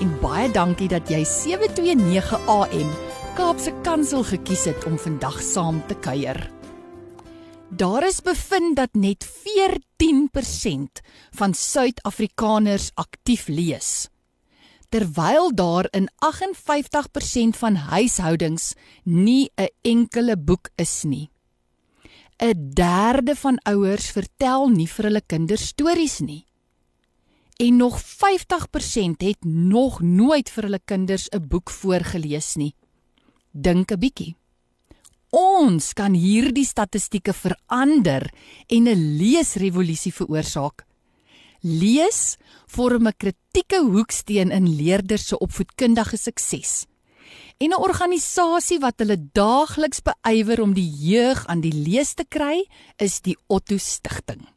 en baie dankie dat jy 729 AM Kaapse Kansel gekies het om vandag saam te kuier. Daar is bevind dat net 14% van Suid-Afrikaners aktief lees. Terwyl daar in 58% van huishoudings nie 'n enkele boek is nie. 'n Derde van ouers vertel nie vir hulle kinders stories nie en nog 50% het nog nooit vir hulle kinders 'n boek voorgeles nie. Dink 'n bietjie. Ons kan hierdie statistieke verander en 'n leesrevolusie veroorsaak. Lees vorm 'n kritieke hoeksteen in leerders se opvoedkundige sukses. En 'n organisasie wat hulle daagliks beywer om die jeug aan die lees te kry, is die Otto Stichting.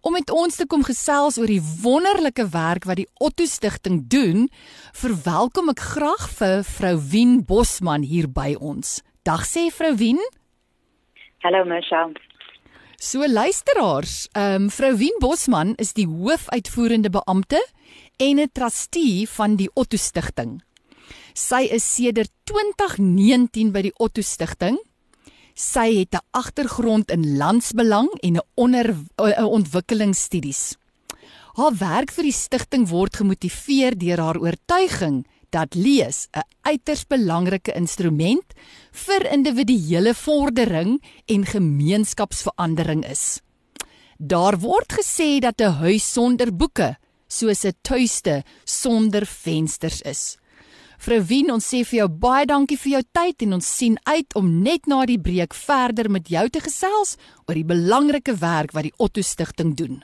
Om met ons te kom gesels oor die wonderlike werk wat die Otto Stichting doen, verwelkom ek graag vir vrou Wien Bosman hier by ons. Dag sê vrou Wien. Hallo Michelle. So luisteraars, ehm um, vrou Wien Bosman is die hoofuitvoerende beampte en 'n trustee van die Otto Stichting. Sy is sedert 2019 by die Otto Stichting Sy het 'n agtergrond in landsbelang en 'n onder 'n ontwikkelingsstudies. Haar werk vir die stigting word gemotiveer deur haar oortuiging dat lees 'n uiters belangrike instrument vir individuele vordering en gemeenskapsverandering is. Daar word gesê dat 'n huis sonder boeke soos 'n tuiste sonder vensters is. Vrou Wien, ons sê vir jou baie dankie vir jou tyd en ons sien uit om net na die breek verder met jou te gesels oor die belangrike werk wat die Otto Stichting doen.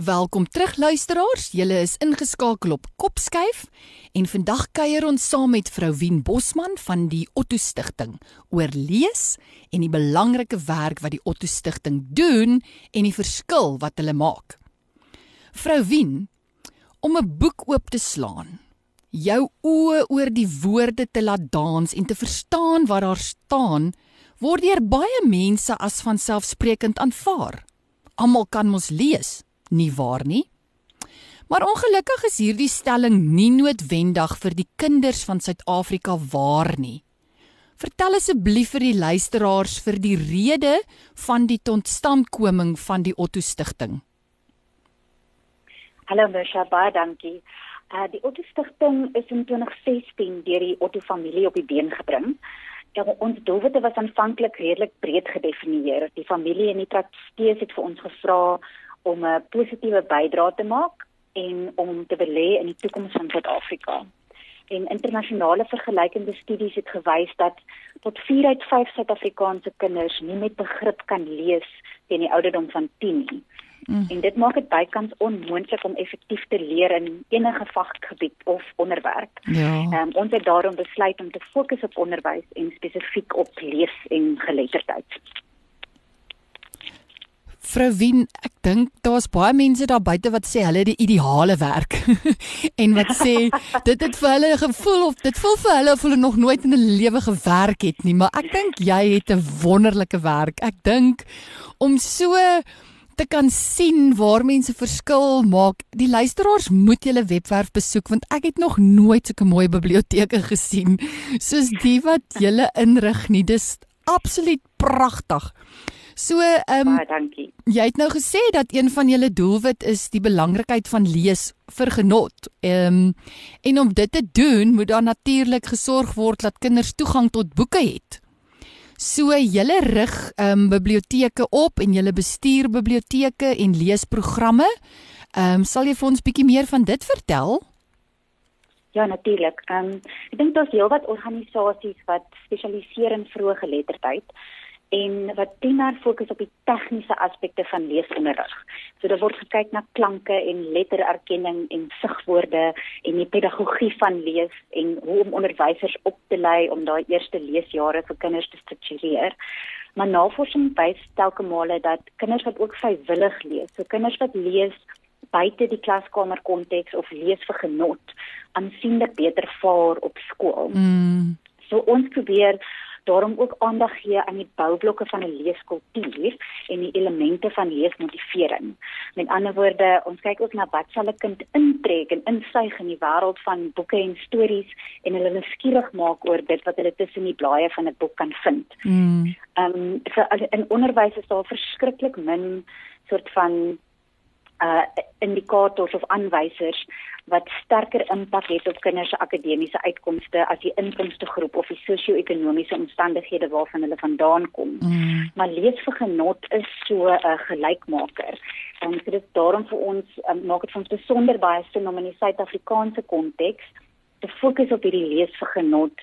Welkom terug luisteraars. Julle is ingeskakel op Kopskuif en vandag kuier ons saam met vrou Wien Bosman van die Otto Stichting oor lees en die belangrike werk wat die Otto Stichting doen en die verskil wat hulle maak. Vrou Wien, om 'n boek oop te slaan jou oë oor die woorde te laat dans en te verstaan wat daar staan, word deur baie mense as vanselfsprekend aanvaar. Almal kan mos lees, nie waar nie? Maar ongelukkig is hierdie stelling nie noodwendig vir die kinders van Suid-Afrika waar nie. Vertel asseblief vir die luisteraars vir die rede van die totstandkoming van die Otto Stichting. Hallo Misha, baie dankie. Uh, die Otto Stichting is in 2016 deur die Otto familie op die been gebring. Ja, ons doelwitte was aanvanklik redelik breed gedefinieer. Die familie en die trustees het vir ons gevra om 'n positiewe bydrae te maak en om te belê in die toekoms van Suid-Afrika. En internasionale vergelykende studies het gewys dat tot 4 uit 5 Suid-Afrikaanse kinders nie met begrip kan lees teen die ouderdom van 10 nie. Mm. En dit maak dit bykans onmoontlik om effektief te leer in enige vakgebied of onderwerp. Ja. Um, ons het daarom besluit om te fokus op onderwys en spesifiek op lees en geletterdheid. Vrou Wien, ek dink daar's baie mense daar buite wat sê hulle het die ideale werk en wat sê dit het vir hulle gevoel of dit voel vir hulle of hulle nog nooit in 'n lewe gewerk het nie, maar ek dink jy het 'n wonderlike werk. Ek dink om so te kan sien waar mense verskil maak. Die luisteraars moet julle webwerf besoek want ek het nog nooit sulke mooi biblioteke gesien soos die wat julle inrig nie. Dis absoluut pragtig. So, ehm um, dankie. Jy het nou gesê dat een van julle doelwit is die belangrikheid van lees vir genot. Ehm um, en om dit te doen, moet daar natuurlik gesorg word dat kinders toegang tot boeke het. So julle rig ehm um, biblioteke op en julle bestuur biblioteke en leesprogramme. Ehm um, sal jy vir ons bietjie meer van dit vertel? Ja, natuurlik. Ehm um, ek dink daar's heelwat organisasies wat spesialiseer in vroeë geletterdheid en wat primêr fokus op die tegniese aspekte van leesonderrig. So daar word gekyk na klanke en lettererkenning en sigwoorde en die pedagogie van lees en hoe om onderwysers op te lei om daai eerste leesjare vir kinders te struktureer. Maar navorsing wys telke male dat kinders wat ook vrywillig lees, so kinders wat lees buite die klaskamer konteks of lees vir genot, aansienlik beter vaar op skool. Mm. So ons probeer daarom ook aandag gee aan die boublokke van 'n leeskultuur en die elemente van leesmotivering. Met ander woorde, ons kyk ook na wat sal 'n kind intrek en insuig in die wêreld van boeke en stories en hulle nuuskierig maak oor dit wat hulle tussen die blaaie van 'n boek kan vind. Mm. Ehm um, vir in onderwys is daar verskriklik min soort van uh indikators of aanwysers wat sterker impak het op kinders se akademiese uitkomste as die inkomste groep of die sosio-ekonomiese omstandighede waarvan hulle vandaan kom. Mm. Maar lees vir genot is so 'n uh, gelykmaker. En dit is daarom vir ons um, maak dit vir ons besonder baie sin om in die Suid-Afrikaanse konteks te fokus op hierdie lees vir genot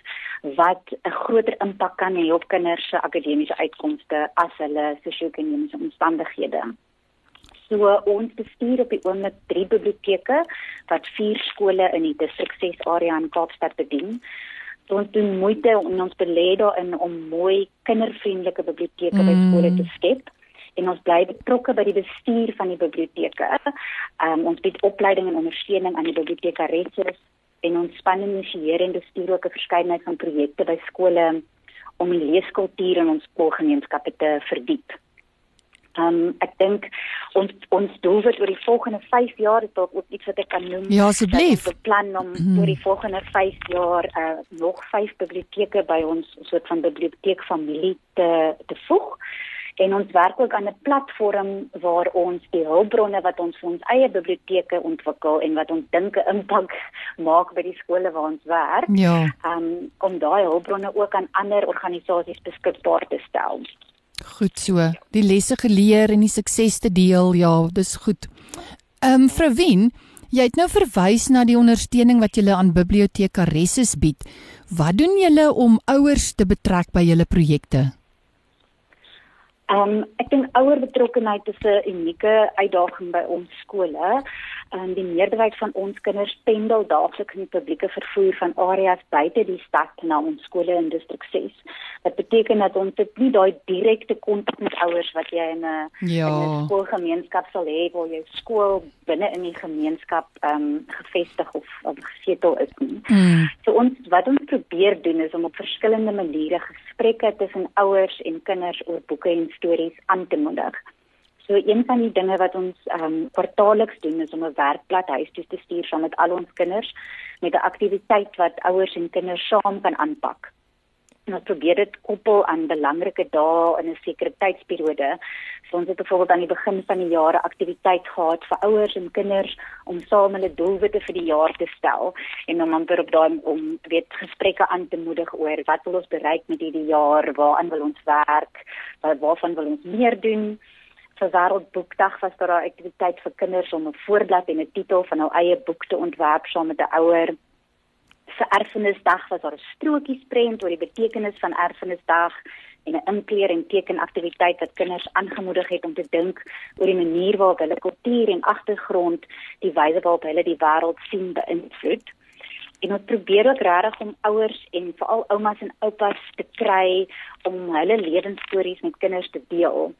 wat 'n groter impak kan hê op kinders se akademiese uitkomste as hulle sosio-ekonomiese omstandighede. So ons bestuur op die oomblik drie biblioteke wat vier skole in die distrik 6 area in Kaapstad bedien. So ons doen moeite en ons belê daarin om mooi kindervriendelike biblioteke mm. by skole te skep en ons bly betrokke by die bestuur van die biblioteke. Um, ons bied opleiding en ondersteuning aan die bibliotekaresse en ons span initieer en bestuur ook 'n verskeidenheid van projekte by skole om die leeskultuur in ons skoolgemeenskappe te verdiep. Um, ek dink ons ons doelwit oor die volgende 5 jaar is dalk ook iets wat ek kan noem. Ja, asseblief. Ons plan om mm. oor die volgende 5 jaar uh, nog 5 biblioteke by ons soort van biblioteekfamilie te te voeg. En ons werk ook aan 'n platform waar ons die hulpbronne wat ons vir ons eie biblioteke ontwikkel en wat ons dink 'n impak maak by die skole waar ons werk. Ja. Um, om daai hulpbronne ook aan ander organisasies beskikbaar te stel. Goed so. Die lesse geleer en die sukses te deel. Ja, dis goed. Ehm um, Vrou Wien, jy het nou verwys na die ondersteuning wat jy aan bibliotekaresses bied. Wat doen julle om ouers te betrek by julle projekte? Ehm um, ek dink ouer betrokkenheid is 'n unieke uitdaging by ons skole um, die meerderheid van ons kinders pendel daagliks in publieke vervoer van areas buite die stad na ons skole in distrik 6. Dit beteken dat ons dit nie daai direkte kontak met ouers wat jy in 'n ja. skoolgemeenskap sal hê waar jou skool binne in die gemeenskap ehm um, gevestig of, of gesetel is nie. Mm. So ons wat ons probeer doen is om op verskillende maniere gesprekke tussen ouers en kinders oor boeke en stories aan te moedig. So een van die dinge wat ons ehm um, kwartaalliks doen is om 'n werkblad huis toe te stuur saam met al ons kinders met 'n aktiwiteit wat ouers en kinders saam kan aanpak. En ons probeer dit koppel aan belangrike dae in 'n sekere tydsperiode. So ons het byvoorbeeld aan die begin van die jaar 'n aktiwiteit gehad vir ouers en kinders om saam hulle doelwitte vir die jaar te stel en om amper op daai om weet gesprekke aan te moedig oor wat wil ons bereik met hierdie jaar, waaraan wil ons werk, waarvan wil ons meer doen vir Wêreldboekdag was daar 'n aktiwiteit vir kinders om 'n voorblad en 'n titel van hul eie boek te ontwerp saam met 'n ouer. Vir Erfenisdag was daar 'n strokiesprent oor die betekenis van Erfenisdag en 'n inkleer en tekenaktiwiteit wat kinders aangemoedig het om te dink oor die manier waarop hulle kultuur en agtergrond die wyse waarop hulle die wêreld sien beïnvloed. En ons probeer ook regtig om ouers en veral oumas en oupas te kry om hulle lewensstories met kinders te deel.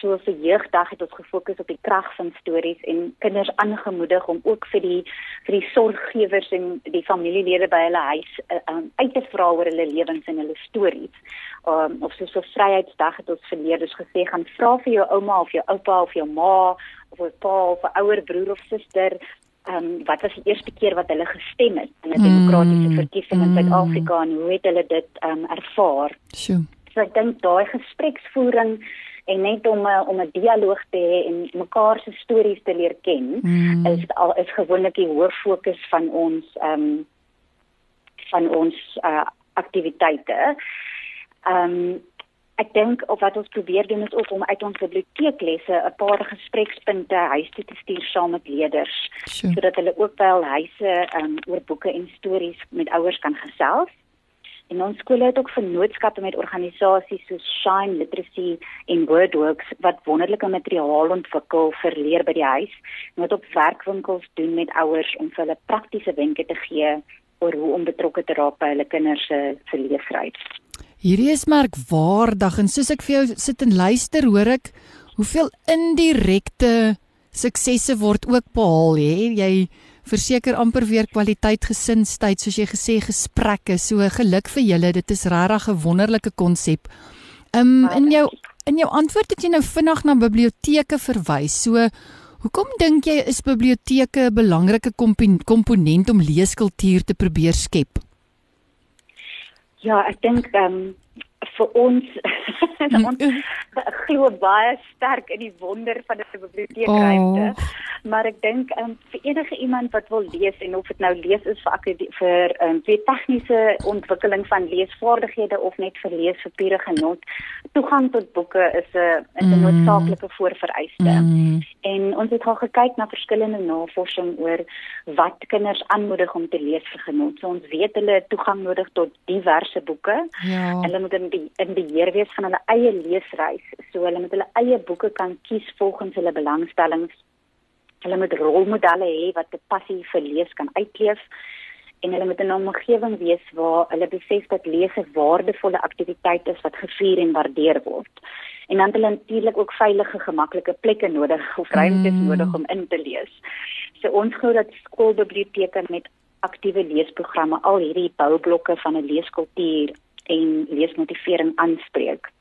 So vir jeugdag het ons gefokus op die krag van stories en kinders aangemoedig om ook vir die vir die sorggewers en die familielede by hulle huis uh, um, uit te vra oor hulle lewens en hulle stories. Um, of so so vryheidsdag het ons verleer dus gesê gaan vra vir jou ouma of jou oupa of jou ma of 'n pa of 'n ouer broer of suster ehm um, wat was die eerste keer wat hulle gestem het in 'n demokratiese mm, verkiesing in Suid-Afrika mm. en hoe het hulle dit ehm um, ervaar? Sjoe. So ek dink daai gespreksvoering en net om uh, om 'n dialoog te hê en mekaar se stories te leer ken mm. is al is gewoonlik die hoof fokus van ons ehm um, van ons uh, aktiwiteite. Ehm um, ek dink of wat ons probeer doen is ook om uit ons biblioteeklesse 'n paar gesprekspunte huis toe te stuur saam met leerders sure. sodat hulle ook wel huise ehm um, oor boeke en stories met ouers kan gesels En ons skole het ook vennootskappe met organisasies soos Shine Literacy en Wordworks wat wonderlike materiaal ontwikkel vir leer by die huis en wat op werkwinkels doen met ouers om vir hulle praktiese wenke te gee oor hoe om betrokke te raak by hulle kinders se leefryk. Hierdie is merkwaardig en soos ek vir jou sit en luister, hoor ek hoeveel indirekte suksesse word ook behaal, hè? Jy verseker amper weer kwaliteit gesinstyd soos jy gesê gesprekke. So geluk vir julle. Dit is regtig 'n wonderlike konsep. Um in jou in jou antwoord het jy nou vinnig na biblioteke verwys. So hoekom dink jy is biblioteke 'n belangrike komponent om leeskultuur te probeer skep? Ja, ek dink um vir ons ons glo baie sterk in die wonder van 'n biblioteekruimte. Oh. Maar ek dink um, vir enige iemand wat wil lees en of dit nou lees is vir vir um, vir tegniese ontwikkeling van leesvaardighede of net vir lees vir pure genot, toegang tot boeke is 'n is 'n mm. noodsaaklike voorvereiste. Mm. En ons het al gekyk na verskillende navorsing oor wat kinders aanmoedig om te lees vir genot. So ons weet hulle het toegang nodig tot diverse boeke. Ja. Hulle moet in die, in beheer wees van hulle eie leesreis. So hulle moet hulle eie boeke kan kies volgens hulle belangstellings. Hulle moet rolmodelle hê wat 'n passie vir lees kan uitleef en hulle moet 'n omgewing wees waar hulle besef dat lees 'n waardevolle aktiwiteit is wat gevier en waardeer word. En dan het hulle natuurlik ook veilige, gemaklike plekke nodig of ruimtes mm. nodig om in te lees. So ons glo dat skoolbiblioteke met aktiewe leesprogramme al hierdie boublokke van 'n leeskultuur en leesmotivering aanspreek.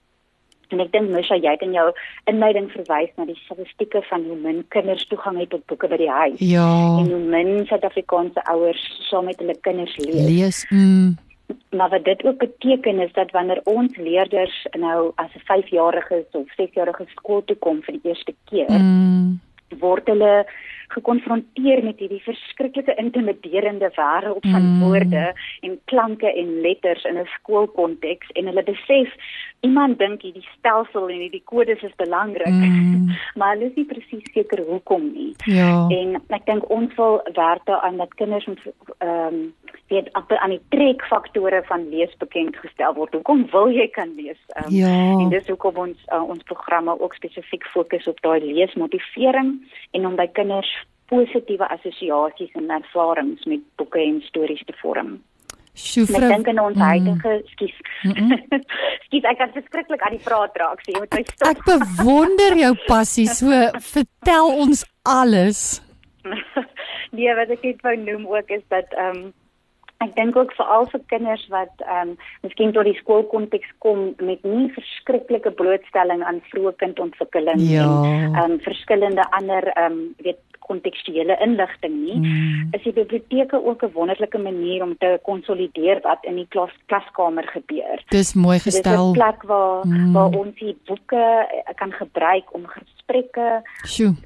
En ek dink mos jy het in jou inleiding verwys na die statistieke van hoe min kinders toegang het tot boeke by die huis. Ja. En hoe min Suid-Afrikaanse ouers saam met hulle kinders lees. Lees. Mm. Maar wat dit ook beteken is dat wanneer ons leerders nou as 'n 5-jarige of 6-jarige skool toe kom vir die eerste keer, mm. word hulle gekonfronteer met hierdie verskriklike intimiderende wêreld van mm. woorde en klanke en letters in 'n skoolkonteks en hulle besef iemand dink hierdie stelsel en hierdie kodes is belangrik mm. maar hulle is nie presies seker hoekom nie ja. en ek dink ons wil werk daaraan dat kinders moet ehm um, weet aan die trekfaktore van lees bekend gestel word hoekom wil jy kan lees um, ja. en dis hoekom ons uh, ons programme ook spesifiek fokus op daai leesmotivering en om by kinders positiewe assosiasies en ervarings met boeke en stories te vorm. Sjoe, vrou. Ek dink in ons mm. huidige, skus. skus, ek kan verskriklik aan die praat raak, sê jy moet my stop. Ek bewonder jou passie, so vertel ons alles. nee, wat ek net wou noem ook is dat ehm um, ek dink ook vir al se kinders wat ehm um, miskien tot die skoolkonteks kom met nie verskriklike blootstelling aan vroeë kindontwikkeling ja. en ehm um, verskillende ander ehm um, weet kontekstuele inligting nie, mm. is die biblioteke ook 'n wonderlike manier om te konsolideer wat in die klas klaskamer gebeur. Dis mooi gestel. Dis 'n plek waar mm. waar ons die boeke eh, kan gebruik om gesprekke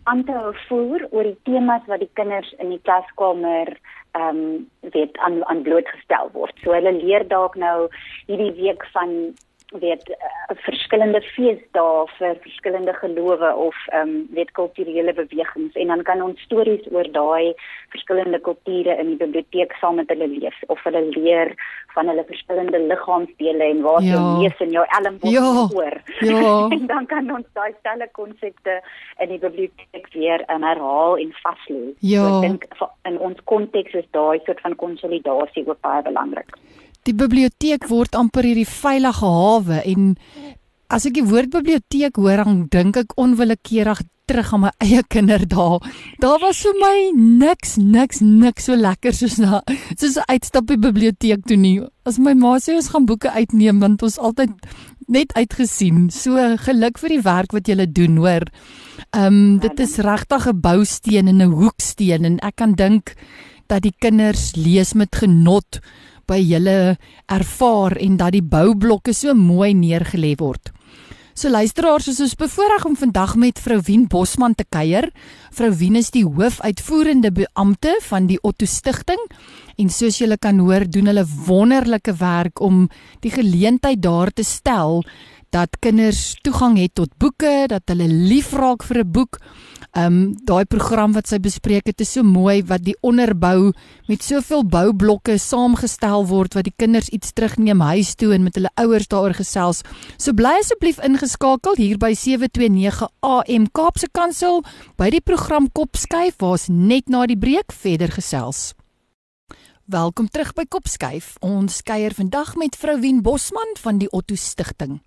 aan te voer oor die temas wat die kinders in die klaskamer ehm um, weet aan aan blootgestel word. So hulle leer dalk nou hierdie week van weet uh, verskillende feesdae vir verskillende gelowe of ehm um, weet kulturele bewegings en dan kan ons stories oor daai verskillende kulture in die biblioteek saam met hulle lees of hulle leer van hulle verskillende liggaamsdele en waar ja. lees in jou elmboog ja. hoor. Ja. en dan kan ons daai stelle konsepte in die biblioteek weer um, herhaal en vaslê. Ja. So, ek dink in ons konteks is daai soort van konsolidasie ook baie belangrik. Die biblioteek word amper hierdie veilige hawe en as ek die woord biblioteek hoor, dan dink ek onwillekeurig terug aan my eie kinderdae. Daar was vir my niks niks niks so lekker soos na soos 'n uitstap by die biblioteek toe nie. As my ma sê ons gaan boeke uitneem want ons altyd net uitgesien. So geluk vir die werk wat julle doen, hoor. Ehm um, dit is regtig 'n bousteen en 'n hoeksteen en ek kan dink dat die kinders lees met genot by julle ervaar en dat die boublokke so mooi neergelê word. So luisteraars, ons is bevoorreg om vandag met vrou Wien Bosman te kuier. Vrou Wien is die hoofuitvoerende beampte van die Otto Stichting en soos julle kan hoor, doen hulle wonderlike werk om die geleentheid daar te stel dat kinders toegang het tot boeke, dat hulle lief raak vir 'n boek Ehm um, daai program wat sy bespreek het is so mooi wat die onderbou met soveel boublokke saamgestel word wat die kinders iets terugneem huis toe en met hulle ouers daaroor gesels. So bly asseblief ingeskakel hier by 729 AM Kaapse Kansel by die program Kopskyf waar's net na die breek verder gesels. Welkom terug by Kopskyf. Ons kuier vandag met vrou Wien Bosman van die Otto Stichting.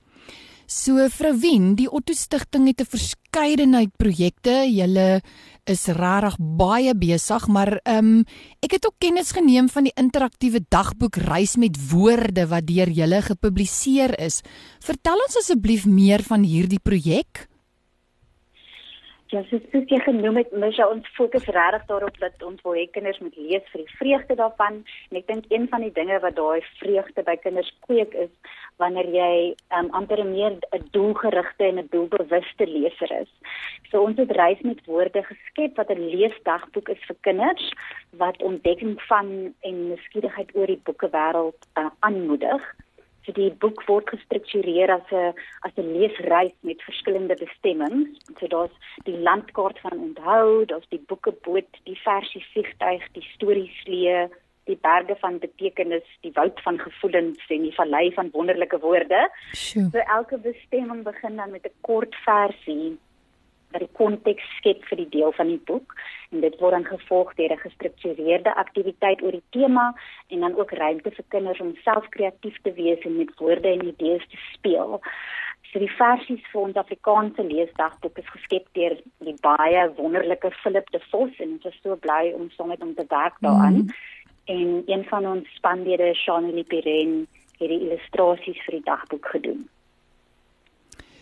So vrou Wien, die Otto Stichting het 'n verskeidenheid projekte. Julle is regtig baie besig, maar ehm um, ek het ook kennis geneem van die interaktiewe dagboek Reis met Woorde wat deur julle gepubliseer is. Vertel ons asseblief meer van hierdie projek. Ja, soos soos jy genoem het, Misha, ons fokus regtig daarop dat ons wil hê kinders moet lees vir die vreugde daarvan. En ek dink een van die dinge wat daai vreugde by kinders kweek is wanneer jy um, amper meer 'n doelgerigte en 'n doelbewuste leser is. So ons het reis met woorde geskep wat 'n leesdagboek is vir kinders wat ontdekking van en nuuskierigheid oor die boekewêreld uh, aanmoedig. So die boek word gestruktureer as 'n as 'n leesreis met verskillende bestemmings. So daar's die landkaart van onthou, daar's die boekeboot, die versie vliegtuig, die storieslee, die berge van betekenis, die woud van gevoelens en die vallei van wonderlike woorde. Sure. So elke bestemming begin dan met 'n kort versie wat die konteks skep vir die deel van die boek en dit word dan gevolg deur 'n gestruktureerde aktiwiteit oor die tema en dan ook ruimte vir kinders om self kreatief te wees en met woorde en idees te speel. So die versies vir ons Afrikaanse leesdagboek is geskep deur die baie wonderlike Philip de Vos en ons is so bly om saam met hom te werk daaraan. Mm. En een van ons spanlede, Shanelie Piren, het die illustrasies vir die dagboek gedoen.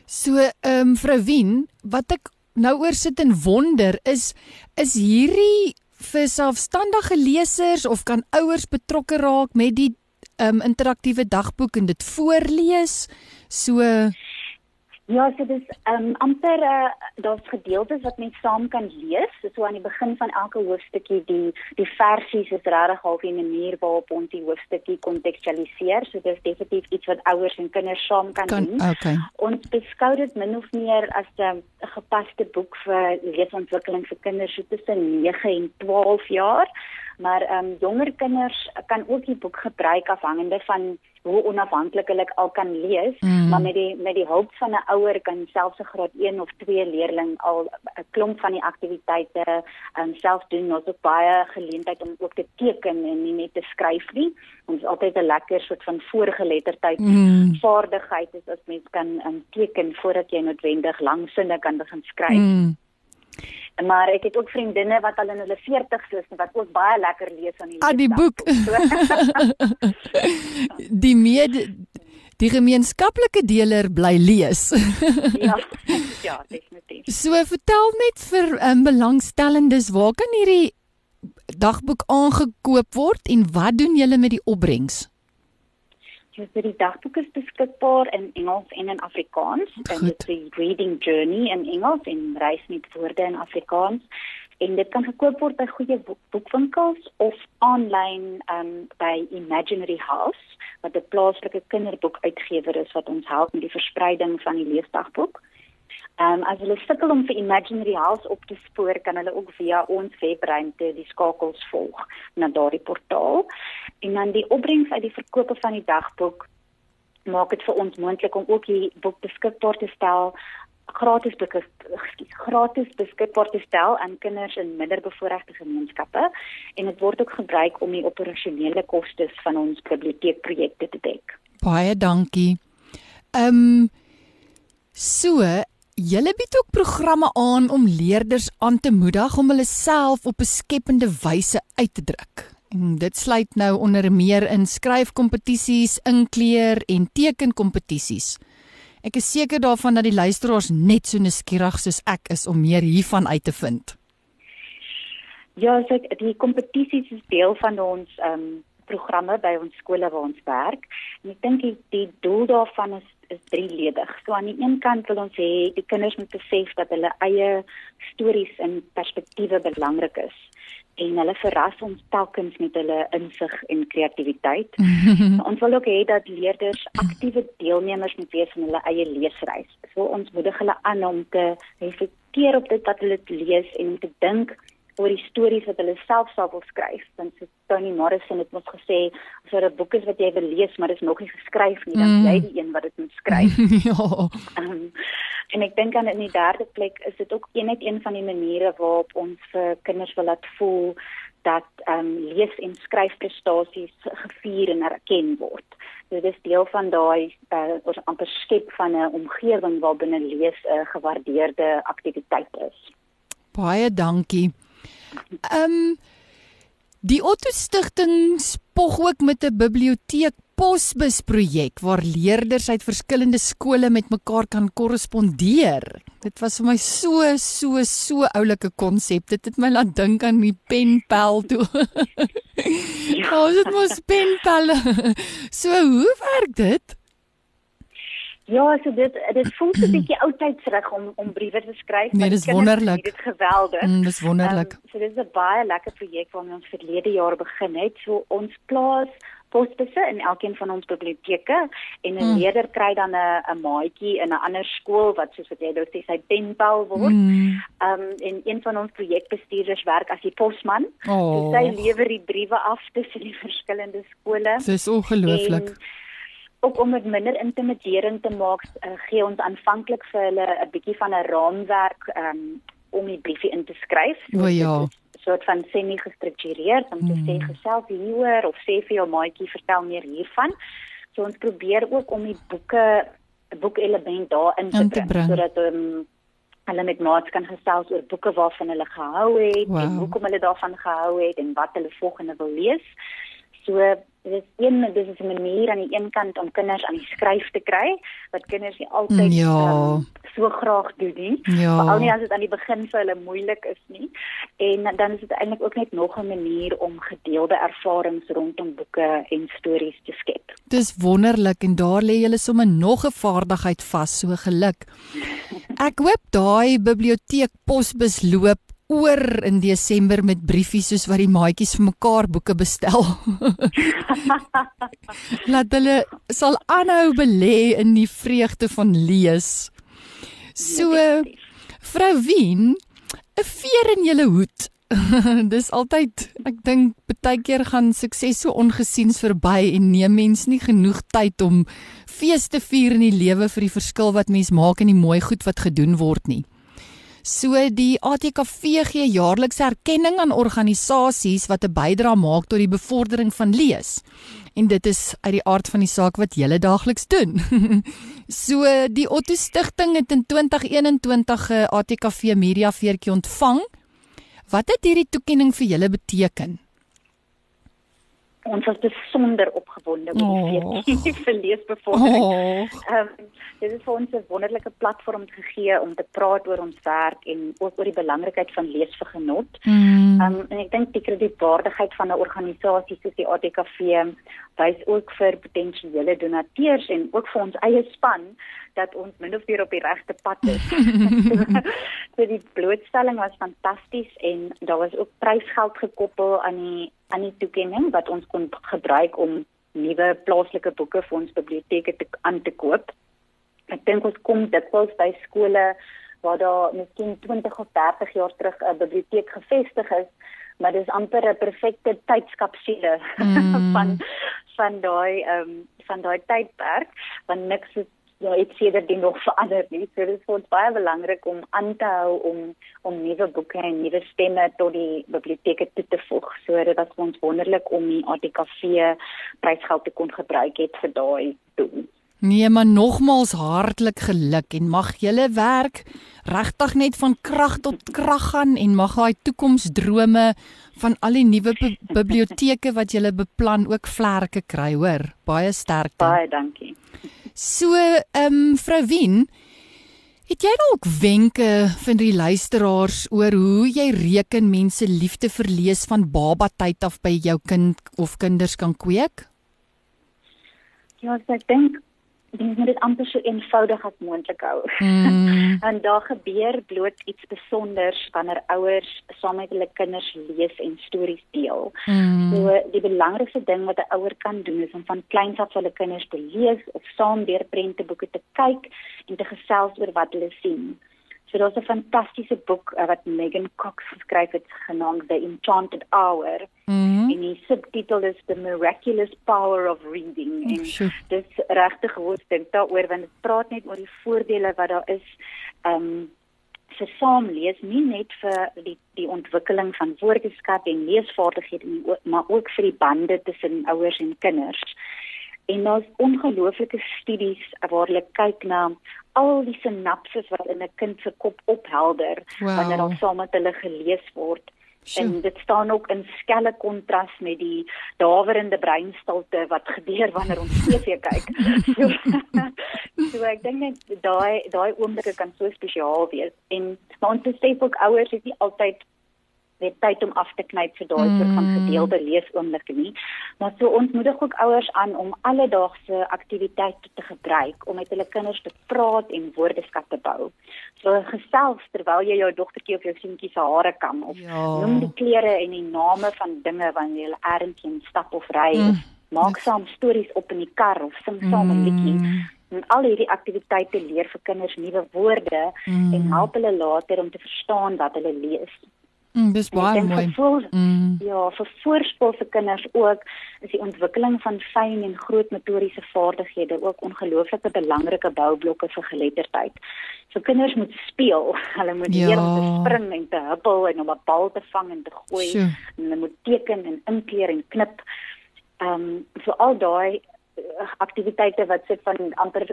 So, ehm um, vrou Wien, wat ek nou oor sit en wonder is is hierdie vir selfstandige lesers of kan ouers betrokke raak met die um, interaktiewe dagboek en dit voorlees? So Ja, so dis ehm um, amper uh, daar's gedeeltes wat mens saam kan lees. So aan die begin van elke hoofstukkie die die versies is regtig half 'n manier waarop ons die hoofstukkie kontekstualiseer. So dis definitief iets wat ouers en kinders saam kan, kan doen. Okay. Ons beskou dit min of meer as 'n um, gepaste boek vir leesontwikkeling vir kinders so tussen 9 en 12 jaar. Maar ehm um, jonger kinders kan ook die boek gebruik afhangende van hoe onafhanklik hulle al kan lees, mm. maar met die met die hulp van 'n ouer kan selfs 'n graad 1 of 2 leerling al 'n klomp van die aktiwiteite um, self doen. Ons het baie geleentheid om ook te teken en nie net te skryf nie. Ons altyd 'n lekker soort van voorgeletterdheid mm. vaardigheid is as mens kan um, teken voordat jy noodwendig lang sinne kan begin skryf. Mm maar ek het ook vriendinne wat al in hulle 40's is wat ook baie lekker lees aan die Ah die boek. die meer die gemeenskaplike deler bly lees. ja. Ja, definitief. So vertel net vir um, belangstellendes waar kan hierdie dagboek aangekoop word en wat doen julle met die opbrengs? So die dagboek is beskikbaar in Engels en in Afrikaans. Dit is Reading Journey in Engels en reis met woorde in Afrikaans. En dit kan gekoop word by goeie boek boekwinkels of aanlyn um, by Imaginary House wat 'n plaaslike kinderboekuitgewer is wat ons help met die verspreiding van die leesdagboek. Ehm um, as hulle sukkel om vir Imaginary House op te spoor, kan hulle ook via ons webruimte die skakels volg na daardie portaal. En dan die opbrengs uit die verkope van die dagboek maak dit vir ons moontlik om ook die boek beskikbaar te stel gratis beskik gratis beskikbaar te stel aan kinders in minderbevoorregte gemeenskappe en dit word ook gebruik om die operasionele kostes van ons biblioteekprojekte te dek. Baie dankie. Ehm um, so Julle bied ook programme aan om leerders aan te moedig om hulle self op 'n skepende wyse uit te druk. En dit sluit nou onder meer in skryfkompetisies, inkleer en tekenkompetisies. Ek is seker daarvan dat die luisteraars net so nuuskierig soos ek is om meer hiervan uit te vind. Ja, so die kompetisies is deel van ons ehm um, programme by ons skole waar ons werk. En ek dink die, die doel daarvan is is drieledig. So aan die een kant wil ons hê die kinders moet besef dat hulle eie stories en perspektiewe belangrik is en hulle verras ons telkens met hulle insig en kreatiwiteit. ons wil ook hê dat leerders aktiewe deelnemers moet wees van hulle eie leesreis. So ons moedig hulle aan om te reflekteer reflekteer op dit wat hulle lees en om te dink oor die stories wat hulle self sou wil skryf. Want so Toni Morrison het mos gesê, as daar 'n boek is wat jy wil lees, maar dit is nog nie geskryf nie, dan mm. jy die een wat dit moet skryf. ja. Um, en ek dink aan in die derde plek is dit ook net een van die maniere waarop ons vir kinders wil laat voel dat ehm um, lees- en skryfprestasies gevier en erken word. Dit is deel van daai uh, ons amper skep van 'n omgewing waar binne lees 'n uh, gewaardeerde aktiwiteit is. Baie dankie. Ehm um, die Otto Stichting spog ook met 'n biblioteek posbus projek waar leerders uit verskillende skole met mekaar kan korrespondeer. Dit was vir my so so so oulike konsep. Dit het my laat dink aan die penpel toe. Ja, oh, dit mos penpel. So hoe werk dit? Ja, so dit dit voel so 'n bietjie oudtydsrig om om briewe te skryf. Nee, dis wonderlik. Dit is geweldig. Mm, dis wonderlik. Um, so dit is 'n baie lekker projek waarmee ons verlede jaar begin het. So ons plaas posbusse in elkeen van ons biblioteke en 'n mm. leerder kry dan 'n 'n maatjie in 'n ander skool wat soos wat jy nou sê sy penpal word. Mm. Um en een van ons projekbestuurders werk as die posman. Oh. So sy lewer die briewe af tussen die verskillende skole. Dis ongelooflik. En, ook om dit minder intimiderend te maak, uh, gee ons aanvanklik vir hulle 'n bietjie van 'n raamwerk um, om die briefie in te skryf. O ja. soort van semi-gestruktureerd om te mm. sê gesels hieroor of sê vir jou maatjie vertel meer hiervan. So ons probeer ook om die boeke 'n boekelement daarin te, te bring sodat um, hulle met maats kan gesels oor boeke waarvan hulle gehou het wow. en hoekom hulle daarvan gehou het en wat hulle volgende wil lees. So dit is een dit is 'n manier aan die een kant om kinders aan die skryf te kry wat kinders nie altyd ja. um, so graag doen nie. Ja. Veral nie as dit aan die begin vir hulle moeilik is nie. En dan is dit eintlik ook net nog 'n manier om gedeelde ervarings rondom boeke en stories te skep. Dis wonderlik en daar lê jy sommer nog 'n vaardigheid vas, so geluk. Ek hoop daai biblioteek posbus loop oor in Desember met briefies soos wat die maatjies vir mekaar boeke bestel. Laat hulle sal aanhou belê in die vreugde van lees. So vrou Wien, 'n veer in julle hoed. Dis altyd, ek dink baie keer gaan sukses so ongesiens verby en neem mens nie genoeg tyd om feeste vier in die lewe vir die verskil wat mens maak en die mooi goed wat gedoen word nie. So die ATKV gee jaarliks erkenning aan organisasies wat 'n bydrae maak tot die bevordering van lees. En dit is uit die aard van die saak wat julle daagliks doen. so die Otto Stichting het in 2021 'n ATKV Media Veertjie ontvang. Wat het hierdie toekenning vir julle beteken? Ons was besonder opgewonde oor die oh. fees vir leesbevordering. Oh. Ehm um, dit is vir ons 'n wonderlike platform gegee om te praat oor ons werk en ook oor die belangrikheid van lees vir genot. Mm. Ehm mm. um, en ek dink die kredietwaardigheid van 'n organisasie soos die ATKV wys ook vir potensiële donateurs en ook vir ons eie span dat ons min of meer op die regte pad is. so die blootstelling was fantasties en daar was ook prysgeld gekoppel aan die aan die toekenning wat ons kon gebruik om nuwe plaaslike boeke vir ons biblioteke te aan te koop. Ek dink ons kom dikwels by skole waar daar miskien 20 of 30 jaar terug 'n biblioteek gevestig is, maar dis amper 'n perfekte tydskapsule mm. van van daai ehm um, van daai tydperk want niks is ja, ek sê dat dit nog verander nie. So dit is vir ons baie belangrik om aan te hou om om nuwe boeke en nuwe stemme tot die biblioteke toe te voeg. So dit was vir ons wonderlik om die ATKV prysgeld te kon gebruik het vir daai doel. Nee, maar nogmals hartlik geluk en mag julle werk regtig net van krag tot krag gaan en mag daai toekomsdrome van al die nuwe biblioteke wat julle beplan ook vlerke kry, hoor. Baie sterkte. Baie dankie. So, ehm um, vrou Wien, het jy dalk wenke vir die luisteraars oor hoe jy reken mense liefde vir lees van baba tyd af by jou kind of kinders kan kweek? Ja, ek dink dit moet dit amper so eenvoudig as moontlik hou. Mm. en daar gebeur bloot iets spesonders wanneer ouers saam met hulle kinders lees en stories deel. Mm. So die belangrikste ding wat 'n ouer kan doen is om van kleins af hulle kinders te lees of saam deur prenteboeke te kyk en te gesels oor wat hulle sien. So daar's 'n fantastiese boek uh, wat Megan Cox geskryf het genaamd The Enchanted Hour. Mm -hmm. En die subtitel is The Miraculous Power of Reading. Oh, en sure. dis regtig goed dink daaroor want dit praat net oor die voordele wat daar is. Um vir saamlees nie net vir die die ontwikkeling van woordeskat en leesvaardighede nie, maar ook vir die bande tussen ouers en kinders. En daar's ongelooflike studies waar hulle kyk na al die sinapses wat in 'n kind se kop ophelder wow. wanneer hulle saam met hulle gelees word. Sure. En dit staan ook in skelle kontras met die dawerende breinstilte wat gebeur wanneer ons TV kyk. so, so ek dink net daai daai oomblikke kan so spesiaal wees en ons besef ook ouers is nie altyd net tyd om af te knyp vir daai soort van mm. gedeelde leesoomblikke nie. Maar so ons moedig ook ouers aan om alledaagse aktiwiteite te gebruik om met hulle kinders te praat en woordeskat te bou. So gesels terwyl jy jou dogtertjie of jou seentjie se hare kam of ja. noem die kleure en die name van dinge wanneer jy ergens heen stap of ry mm. maak saam stories op in die kar of sing saam 'n mm. liedjie. En al hierdie aktiwiteite leer vir kinders nuwe woorde mm. en help hulle later om te verstaan wat hulle lees. Mm, dis baie mooi. Gevoel, mm. Ja, vir voorskoolse kinders ook is die ontwikkeling van fyn en groot motoriese vaardighede ook ongelooflike belangrike boublokke vir geletterdheid. So kinders moet speel. Hulle moet ja. leer om te spring en te huppel en om 'n bal te vang en te gooi. Sure. En hulle moet teken en inkleer en knip. Ehm um, so al daai uh, aktiwiteite wat sit van amper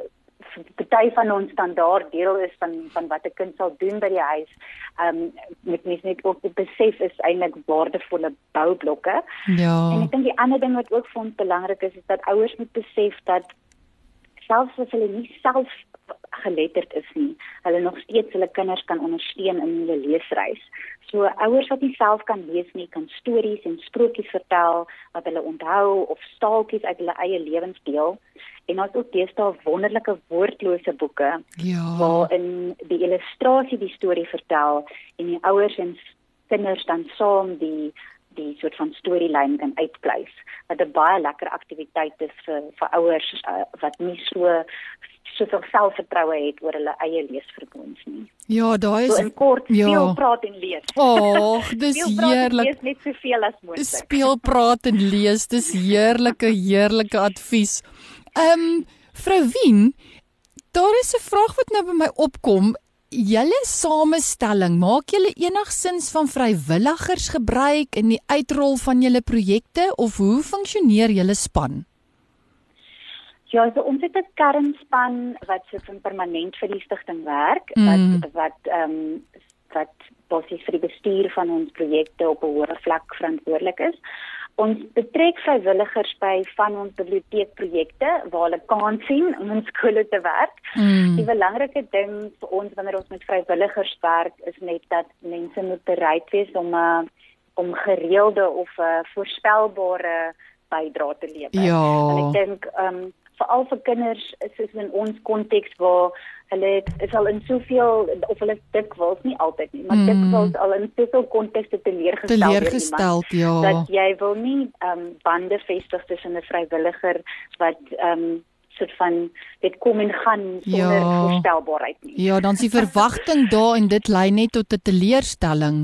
party van ons standaard deel is van van wat 'n kind sal doen by die huis. Ehm um, met mens net ook besef is eintlik waardevolle boublokke. Ja. En ek dink die ander ding wat ook vir ons belangrik is is dat ouers moet besef dat selfs as hulle nie self geletterd is nie, hulle nog steeds hulle kinders kan ondersteun in hulle leesreis. So ouers wat nie self kan lees nie, kan stories en sprokies vertel wat hulle onthou of staaltjies uit hulle eie lewens deel en ons ook deesdae wonderlike woordlose boeke ja. waarin die illustrasie die storie vertel en die ouers en kinders dan saam die die soort van storielyn kan uitpleis wat 'n baie lekker aktiwiteit is vir vir ouers uh, wat nie so soveel selfvertroue het oor hulle eie leesvermoëns nie. Ja, daai is so in kort ja. speel, praat en lees. Ag, dis heerlik. Lees net soveel as moontlik. Speel, praat en lees, dis heerlike heerlike advies. Ehm um, vrou Wien, daar is 'n vraag wat nou by my opkom. Julle samestelling, maak julle enigsins van vrywilligers gebruik in die uitrol van julle projekte of hoe funksioneer julle span? Ja, so ons het 'n kernspan wat so van permanent vir die stigting werk mm. wat wat ehm um, wat basies vir die bestuur van ons projekte op 'n hoër vlak verantwoordelik is. Ons betrek vrywilligers by van ons biblioteekprojekte waar hulle kan sien om in skole te werk. Mm. Die belangrike ding vir ons wanneer ons met vrywilligers werk is net dat mense moet bereid wees om 'n uh, om gereelde of 'n uh, voorspelbare bydrae te lewer. Ja. En ek dink ehm um, veral vir kinders is dit in ons konteks waar hulle is al in soveel of hulle dikwels nie altyd nie maar mm. dikwels al in soveel kontekste teleurgestel teleurgestel ja dat jy wil nie um, bande vestig tussen 'n vrywilliger wat um, soort van dit kom en gaan sonder ja. voorstelbaarheid nie ja dan is die verwagting daar en dit lei net tot 'n teleurstelling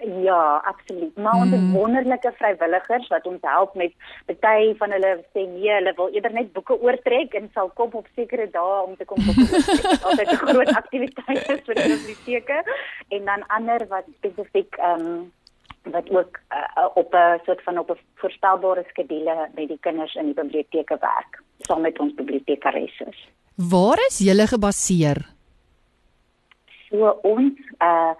Ja, absoluut. Maar ons mm. wonderlike vrywilligers wat ons help met party van hulle sê nee, hulle wil eerder net boeke oortrek en sal kom op sekere dae om te kom boeke oortrek. Altyd 'n groot aktiwiteit is vir die biblioteke en dan ander wat spesifiek ehm um, wat ook uh, op 'n soort van op 'n voorspelbare skedule met die kinders in die biblioteke werk saam met ons bibliotekaresse. Waar is julle gebaseer? So ons uh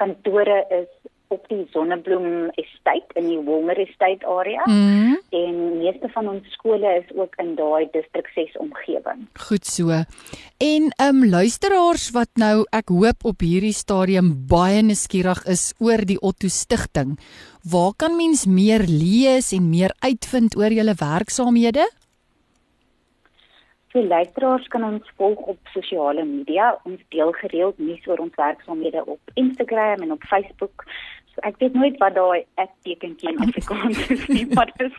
kantore is op die Sonnebloem Estate in die Wolmer Estate area mm. en meeste van ons skole is ook in daai distrik 6 omgewing. Goed so. En ehm um, luisteraars wat nou ek hoop op hierdie stadium baie nuuskierig is oor die Otto Stichting. Waar kan mens meer lees en meer uitvind oor julle werksaamhede? So luisteraars kan ons volg op sosiale media. Ons deel gereeld nuus oor ons werksaamhede op Instagram en op Facebook ek weet nooit wat daai ek tekentjie in Afrikaans is nie, maar dit is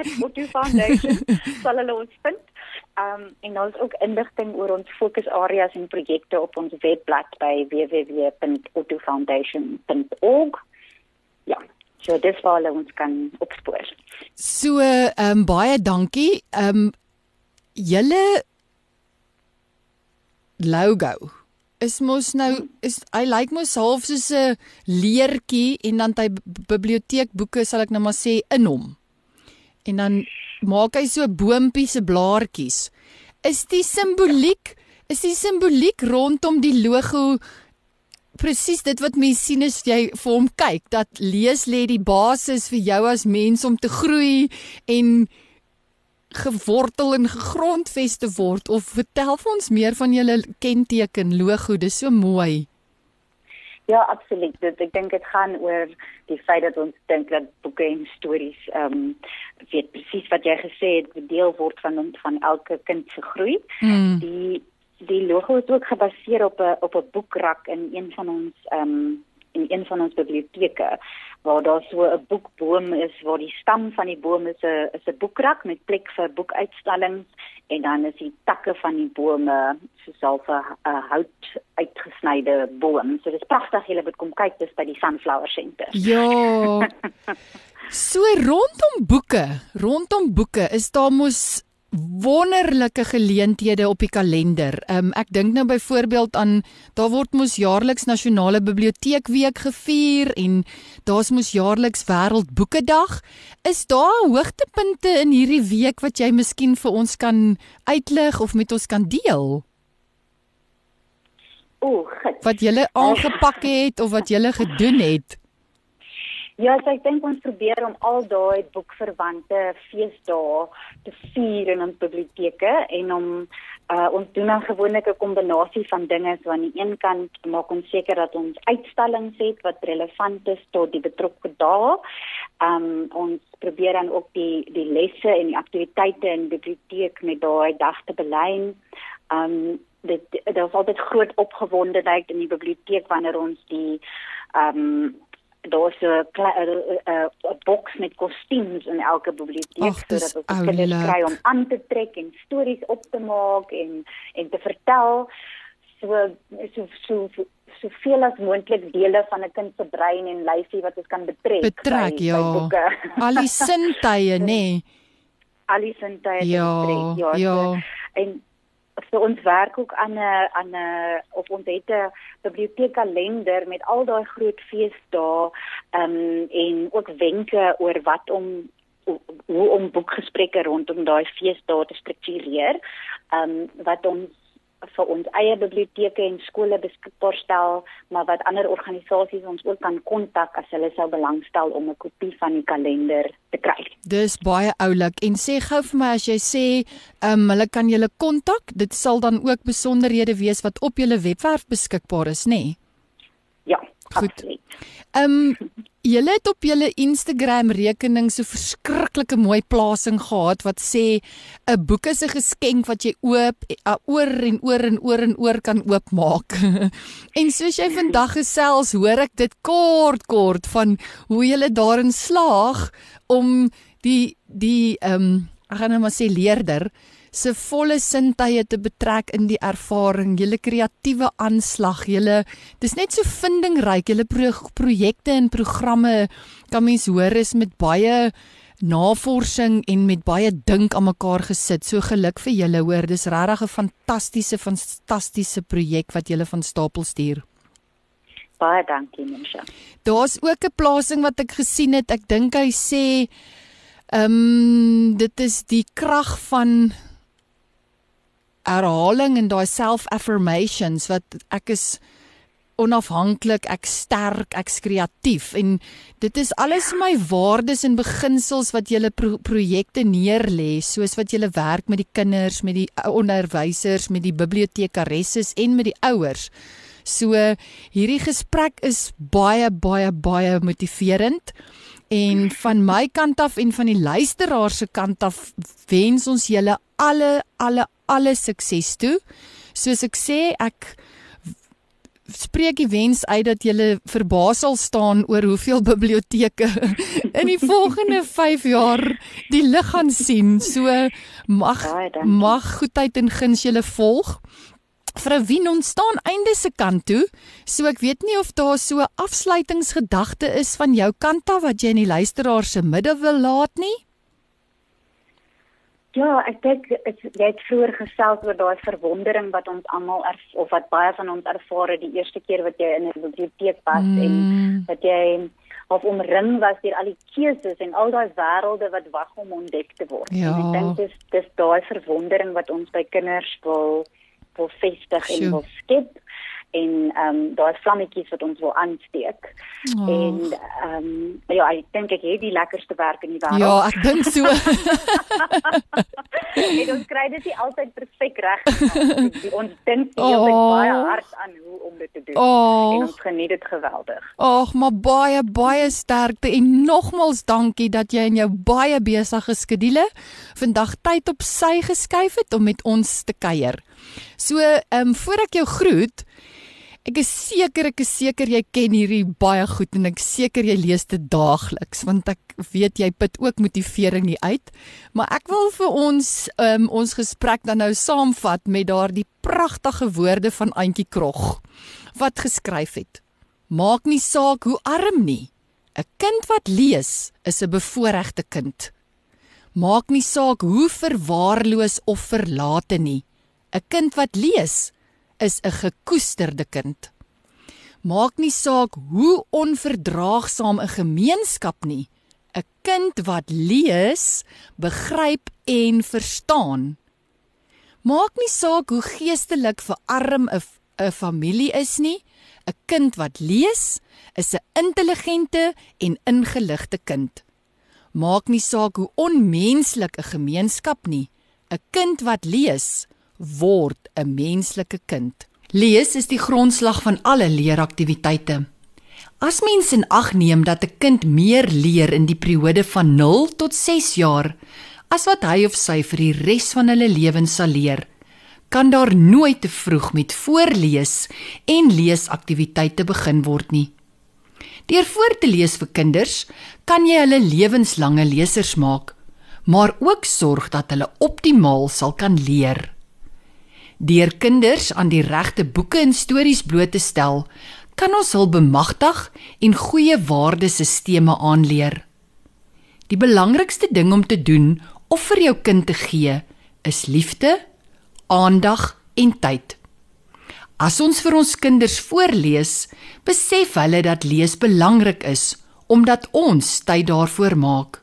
is Motu Foundation. Sal hulle ons vind. Um en ons ook inligting oor ons fokusareas en projekte op ons webblad by www.ottofoundation.org. Ja, so dis waar hulle ons kan opspoor. So, ehm um, baie dankie. Ehm um, julle logo is mos nou is hy lyk like mos half soos 'n leertjie en dan hy biblioteekboeke sal ek nou maar sê in hom. En dan maak hy so boontjie se blaartjies. Is die simboliek is die simboliek rondom die logo presies dit wat mense sien as jy vir hom kyk dat lees lê die basis vir jou as mens om te groei en gewortel en gegrondves te word of vertel vir ons meer van julle kenteken logo dis so mooi Ja, absoluut. Dit, ek dink dit gaan oor die feit dat ons dink dat boeke en stories ehm um, weet presies wat jy gesê het, deel word van van elke kind se groei. Mm. Die die logo is ook gebaseer op 'n op 'n boekrak in een van ons ehm um, in een van ons biblioteke waar daar so 'n boekboom is waar die stam van die boom is 'n is 'n boekrak met plek vir boekuitstallings en dan is die takke van die bome soos al 'n hout uitgesnyde boom. So dis pragtig jy moet kom kyk dis by die Sunflower Center. Ja. So rondom boeke, rondom boeke is daar mos wonderlike geleenthede op die kalender. Um, ek dink nou byvoorbeeld aan daar word mos jaarliks nasionale biblioteekweek gevier en daar's mos jaarliks wêreldboekedag. Is daar hoogtepunte in hierdie week wat jy miskien vir ons kan uitlig of met ons kan deel? O, wat jy aangepak het of wat jy gedoen het? Ja, so ek dink ons probeer om al daai boekverwante feesdae te vier in ons biblioteke en om uh, ons doen dan gewoonlik 'n kombinasie van dinge so aan die een kant maak ons seker dat ons uitstallings het wat relevant is tot die betrokke dae. Um ons probeer dan ook die die lesse en die aktiwiteite in die biblioteek met daai dag te belyn. Um dit daar's altyd groot opgewondenheid in die biblioteek wanneer ons die um daar's 'n 'n boks met kostuums in elke biblioteek sodat ons kinders kry om aan te trek en stories op te maak en en te vertel. So so so soveel as moontlik dele van 'n kind se brein en lyfie wat ons kan betrek betrek by, ja. by al die sintuie nê? Nee. al die sintuie ja, betrek ja ja. so, en so ons werk ook aan 'n aan 'n of ons het 'n biblioteekkalender met al daai groot feesdae ehm um, en ook wenke oor wat om hoe om boekgesprekke rondom daai feesdae te struktureer. Ehm um, wat ons vir ons eie biblioteke en skole beskikbaar stel, maar wat ander organisasies ons ook kan kontak as hulle sou belangstel om 'n kopie van die kalender te kry. Dis baie oulik en sê gou vir my as jy sê, ehm um, hulle kan julle kontak, dit sal dan ook besonderhede wees wat op julle webwerf beskikbaar is, nê? Nee? Ja, goed. Ehm um, Julle het op julle Instagram rekening so verskriklike mooi plasing gehad wat sê 'n boek is 'n geskenk wat jy oop oor en oor en oor en oor kan oopmaak. en soos jy vandag gesels, hoor ek dit kort kort van hoe jy daarin slaag om die die ehm um, ek gaan nou maar sê leerder se volle sintuie te betrek in die ervaring, julle kreatiewe aanslag, julle dis net so vindingryk, julle pro projekte en programme kan mens hoor is met baie navorsing en met baie dink aan mekaar gesit. So geluk vir julle hoor, dis regtig 'n fantastiese fantastiese projek wat julle van stapel stuur. Baie dankie, Mensha. Daar's ook 'n plasing wat ek gesien het. Ek dink hy sê ehm um, dit is die krag van herhaling en daai self-affirmations wat ek is onafhanklik, ek sterk, ek's kreatief en dit is alles my waardes en beginsels wat julle pro projekte neerlê, soos wat julle werk met die kinders, met die onderwysers, met die bibliotekaresses en met die ouers. So hierdie gesprek is baie baie baie motiverend. En van my kant af en van die luisteraar se kant af wens ons julle alle alle alle sukses toe. Soos ek sê, ek spreek die wens uit dat jy verbaas sal staan oor hoeveel biblioteke in die volgende 5 jaar die lig gaan sien. So mag mag goedheid en guns julle volg. Vrou Wien ontstaan einde se kant toe. So ek weet nie of daar so afsluitingsgedagte is van jou kant af wat jy in die luisteraar se midde wil laat nie. Ja, ek dink jy het vroeër gesels oor daai verwondering wat ons almal of wat baie van ons ervaar het die eerste keer wat jy in 'n biblioteek was mm. en wat jy of omring was deur al die keuses en al daai wêrelde wat wag om ontdek te word. Ja. En ek dink dis dis daai verwondering wat ons by kinders wil wil vestig en wil skep en ehm um, daai vlammetjies wat ons wil aansteek. Oh. En ehm um, ja, ek dink ek het die lekkerste werk in die wêreld. Ja, ek dink so. en ons kry dit nie altyd perfek reg nie. Ons dink nie oh. baie hard aan hoe om dit te doen oh. en ons geniet dit geweldig. Ag, maar baie baie sterkte en nogmals dankie dat jy in jou baie besige skedule vandag tyd op sy geskuif het om met ons te kuier. So, ehm um, voor ek jou groet, ek is seker ek is seker jy ken hierdie baie goed en ek seker jy lees dit daagliks want ek weet jy put ook motivering nie uit. Maar ek wil vir ons ehm um, ons gesprek dan nou saamvat met daardie pragtige woorde van Auntie Krog wat geskryf het. Maak nie saak hoe arm nie. 'n Kind wat lees is 'n bevoorregte kind. Maak nie saak hoe verwaarloos of verlate nie. 'n kind wat lees is 'n gekoesterde kind. Maak nie saak hoe onverdraagsaam 'n gemeenskap nie. 'n Kind wat lees, begryp en verstaan. Maak nie saak hoe geestelik verarm 'n 'n familie is nie. 'n Kind wat lees, is 'n intelligente en ingeligte kind. Maak nie saak hoe onmenslik 'n gemeenskap nie. 'n Kind wat lees, word 'n menslike kind. Lees is die grondslag van alle leeraktiwiteite. As mens in ag neem dat 'n kind meer leer in die periode van 0 tot 6 jaar as wat hy of sy vir die res van hulle lewens sal leer, kan daar nooit te vroeg met voorlees en leesaktiwiteite begin word nie. Deur voor te lees vir kinders, kan jy hulle lewenslange lesers maak, maar ook sorg dat hulle optimaal sal kan leer. Deur kinders aan die regte boeke en stories bloot te stel, kan ons hul bemagtig en goeie waardesisteme aanleer. Die belangrikste ding om te doen of vir jou kind te gee, is liefde, aandag en tyd. As ons vir ons kinders voorlees, besef hulle dat lees belangrik is omdat ons tyd daarvoor maak.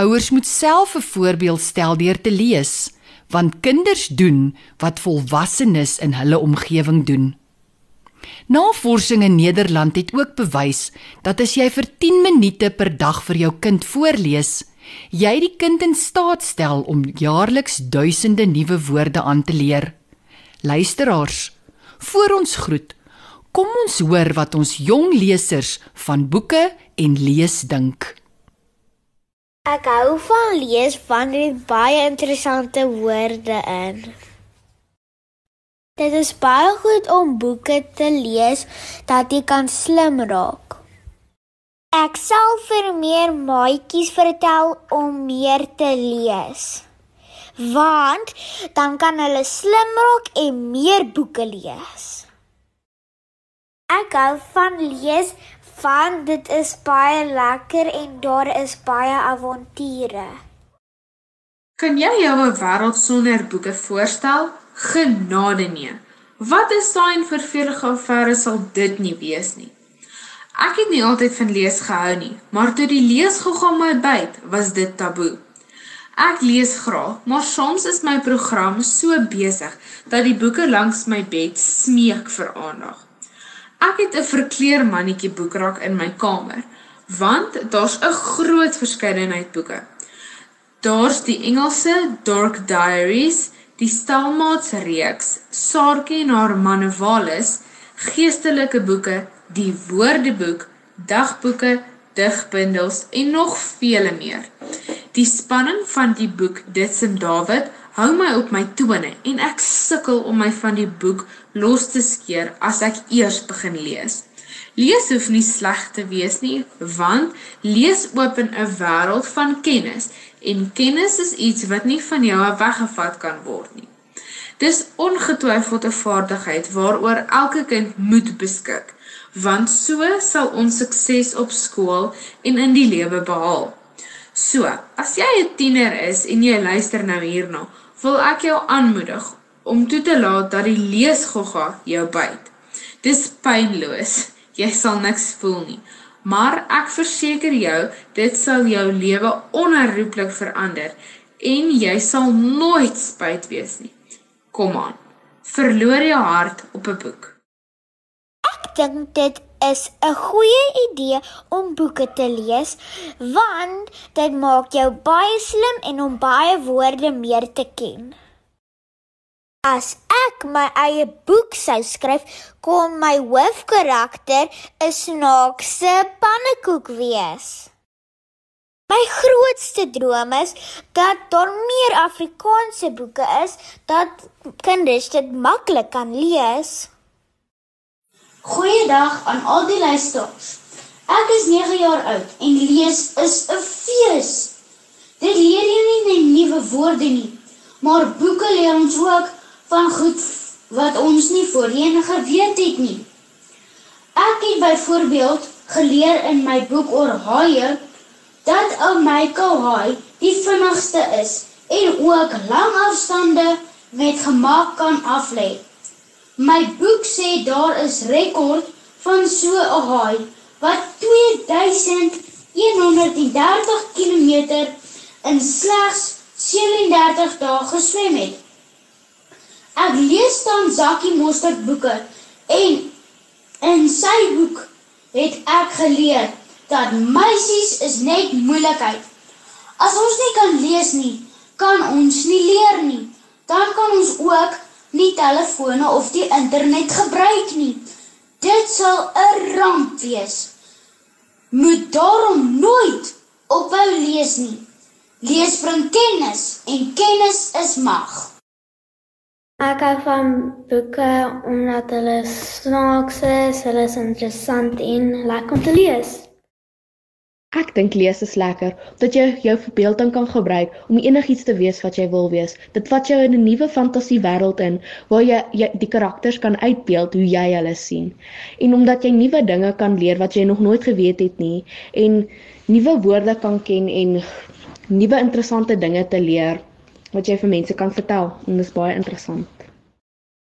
Ouers moet self 'n voorbeeld stel deur te lees want kinders doen wat volwassenes in hulle omgewing doen. Navorsing in Nederland het ook bewys dat as jy vir 10 minute per dag vir jou kind voorlees, jy die kind in staat stel om jaarliks duisende nuwe woorde aan te leer. Luisteraars, voor ons groet, kom ons hoor wat ons jong lesers van boeke en lees dink. Ek hou van lees want dit baie interessante woorde in. Dit is baie goed om boeke te lees dat jy kan slim raak. Ek sal vir meer maatjies vertel om meer te lees. Want dan kan hulle slim raak en meer boeke lees. Ek hou van lees want dit is baie lekker en daar is baie avonture. Kan jy jou 'n wêreld sonder boeke voorstel? Genade nee. Wat 'n saai en vervelige affære sal dit nie wees nie. Ek het nie altyd van lees gehou nie, maar toe die leesgogga my byt, was dit taboe. Ek lees graag, maar soms is my program so besig dat die boeke langs my bed smeek vir aandag. Ek het 'n verkleermannetjie boekrak in my kamer, want daar's 'n groot verskeidenheid boeke. Daar's die Engelse Dark Diaries, die Stalmaats reeks, Saartjie en haar Manewalus, geestelike boeke, die Woordeboek, dagboeke, digbundels en nog vele meer. Die spanning van die boek Ditsim Dawid hou my op my tone en ek sukkel om my van die boek los te skeer as ek eers begin lees. Lees hoef nie sleg te wees nie, want lees open 'n wêreld van kennis en kennis is iets wat nie van jou weggevat kan word nie. Dis ongetwyfeld 'n vaardigheid waaroor elke kind moet beskik, want so sal ons sukses op skool en in die lewe behaal. So, as jy 'n tiener is en jy luister nou hierna, wil ek jou aanmoedig om toe te laat dat die leesgogga jou byt. Dis pynloos jy sal niks voel nie. Maar ek verseker jou, dit sal jou lewe onherroepelik verander en jy sal nooit spyt wees nie. Kom aan. Verloor jou hart op 'n boek. Ek dink dit is 'n goeie idee om boeke te lees want dit maak jou baie slim en om baie woorde meer te ken. As ek my eie boek sou skryf, kon my hoofkarakter 'n snaakse pannekoek wees. My grootste droom is dat daar meer Afrikaanse boeke is dat kinders dit maklik kan lees. Goeiedag aan al die luisteraars. Ek is 9 jaar oud en lees is 'n fees. Dit leer jou nie net nuwe woorde nie, maar boeke leer ons ook van goed wat ons nie voorheen geweet het nie. Ek het byvoorbeeld geleer in my boek oor haie dat 'n Michael haai die vinnigste is en ook lang afstande met gemak kan aflê. My boek sê daar is rekord van so 'n haai wat 2130 km in slegs 37 dae geswem het. Ek lees dan Zakkie Mostert boeke en in sy boek het ek geleer dat meisies is net moeilikheid. As ons nie kan lees nie, kan ons nie leer nie. Dan kan ons ook nie telefone of die internet gebruik nie. Dit sal 'n ramp wees. Moet daarom nooit ophou lees nie. Lees bring kennis en kennis is mag. Ek hou van boeke omdat hulle snaaks is, hulle is interessant en lekker om te lees. Ek dink lees is lekker omdat jy jou verbeelding kan gebruik om enigiets te wees wat jy wil wees. Dit vat jou in 'n nuwe fantasiewêreld in waar jy, jy die karakters kan uitbeeld hoe jy hulle sien. En omdat jy nuwe dinge kan leer wat jy nog nooit geweet het nie en nuwe woorde kan ken en nuwe interessante dinge te leer wat jy vir mense kan vertel en dit is baie interessant.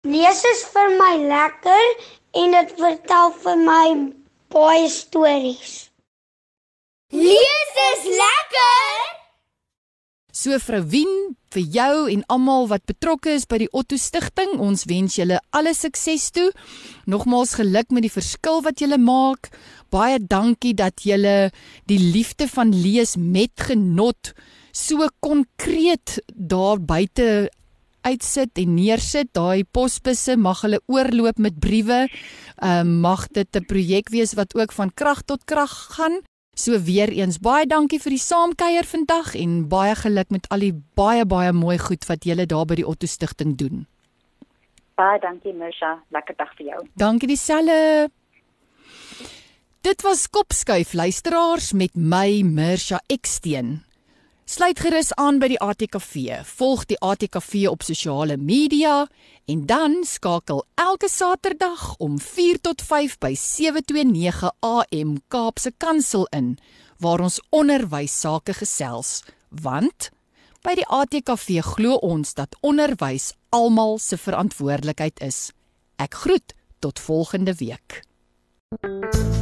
Lees is vir my lekker en dit vertel vir my baie stories. Lees is lekker. So vrou Wien, vir jou en almal wat betrokke is by die Otto Stichting, ons wens julle alle sukses toe. Nogmaals geluk met die verskil wat julle maak. Baie dankie dat julle die liefde van lees met genot so konkreet daar buite uitsit en neersit. Daai posbusse mag hulle oorloop met briewe. Ehm uh, mag dit 'n projek wees wat ook van krag tot krag gaan. So weer eens baie dankie vir die saamkuier vandag en baie geluk met al die baie baie mooi goed wat julle daar by die Otto Stichting doen. Baie dankie Mirsha, lekker dag vir jou. Dankie dieselfde. Dit was Kopskuif luisteraars met my Mirsha Eksteen. Sluit gerus aan by die ATKV. Volg die ATKV op sosiale media en dan skakel elke Saterdag om 4 tot 5 by 729 AM Kaapse Kansel in waar ons onderwys sake gesels. Want by die ATKV glo ons dat onderwys almal se verantwoordelikheid is. Ek groet tot volgende week. Thank you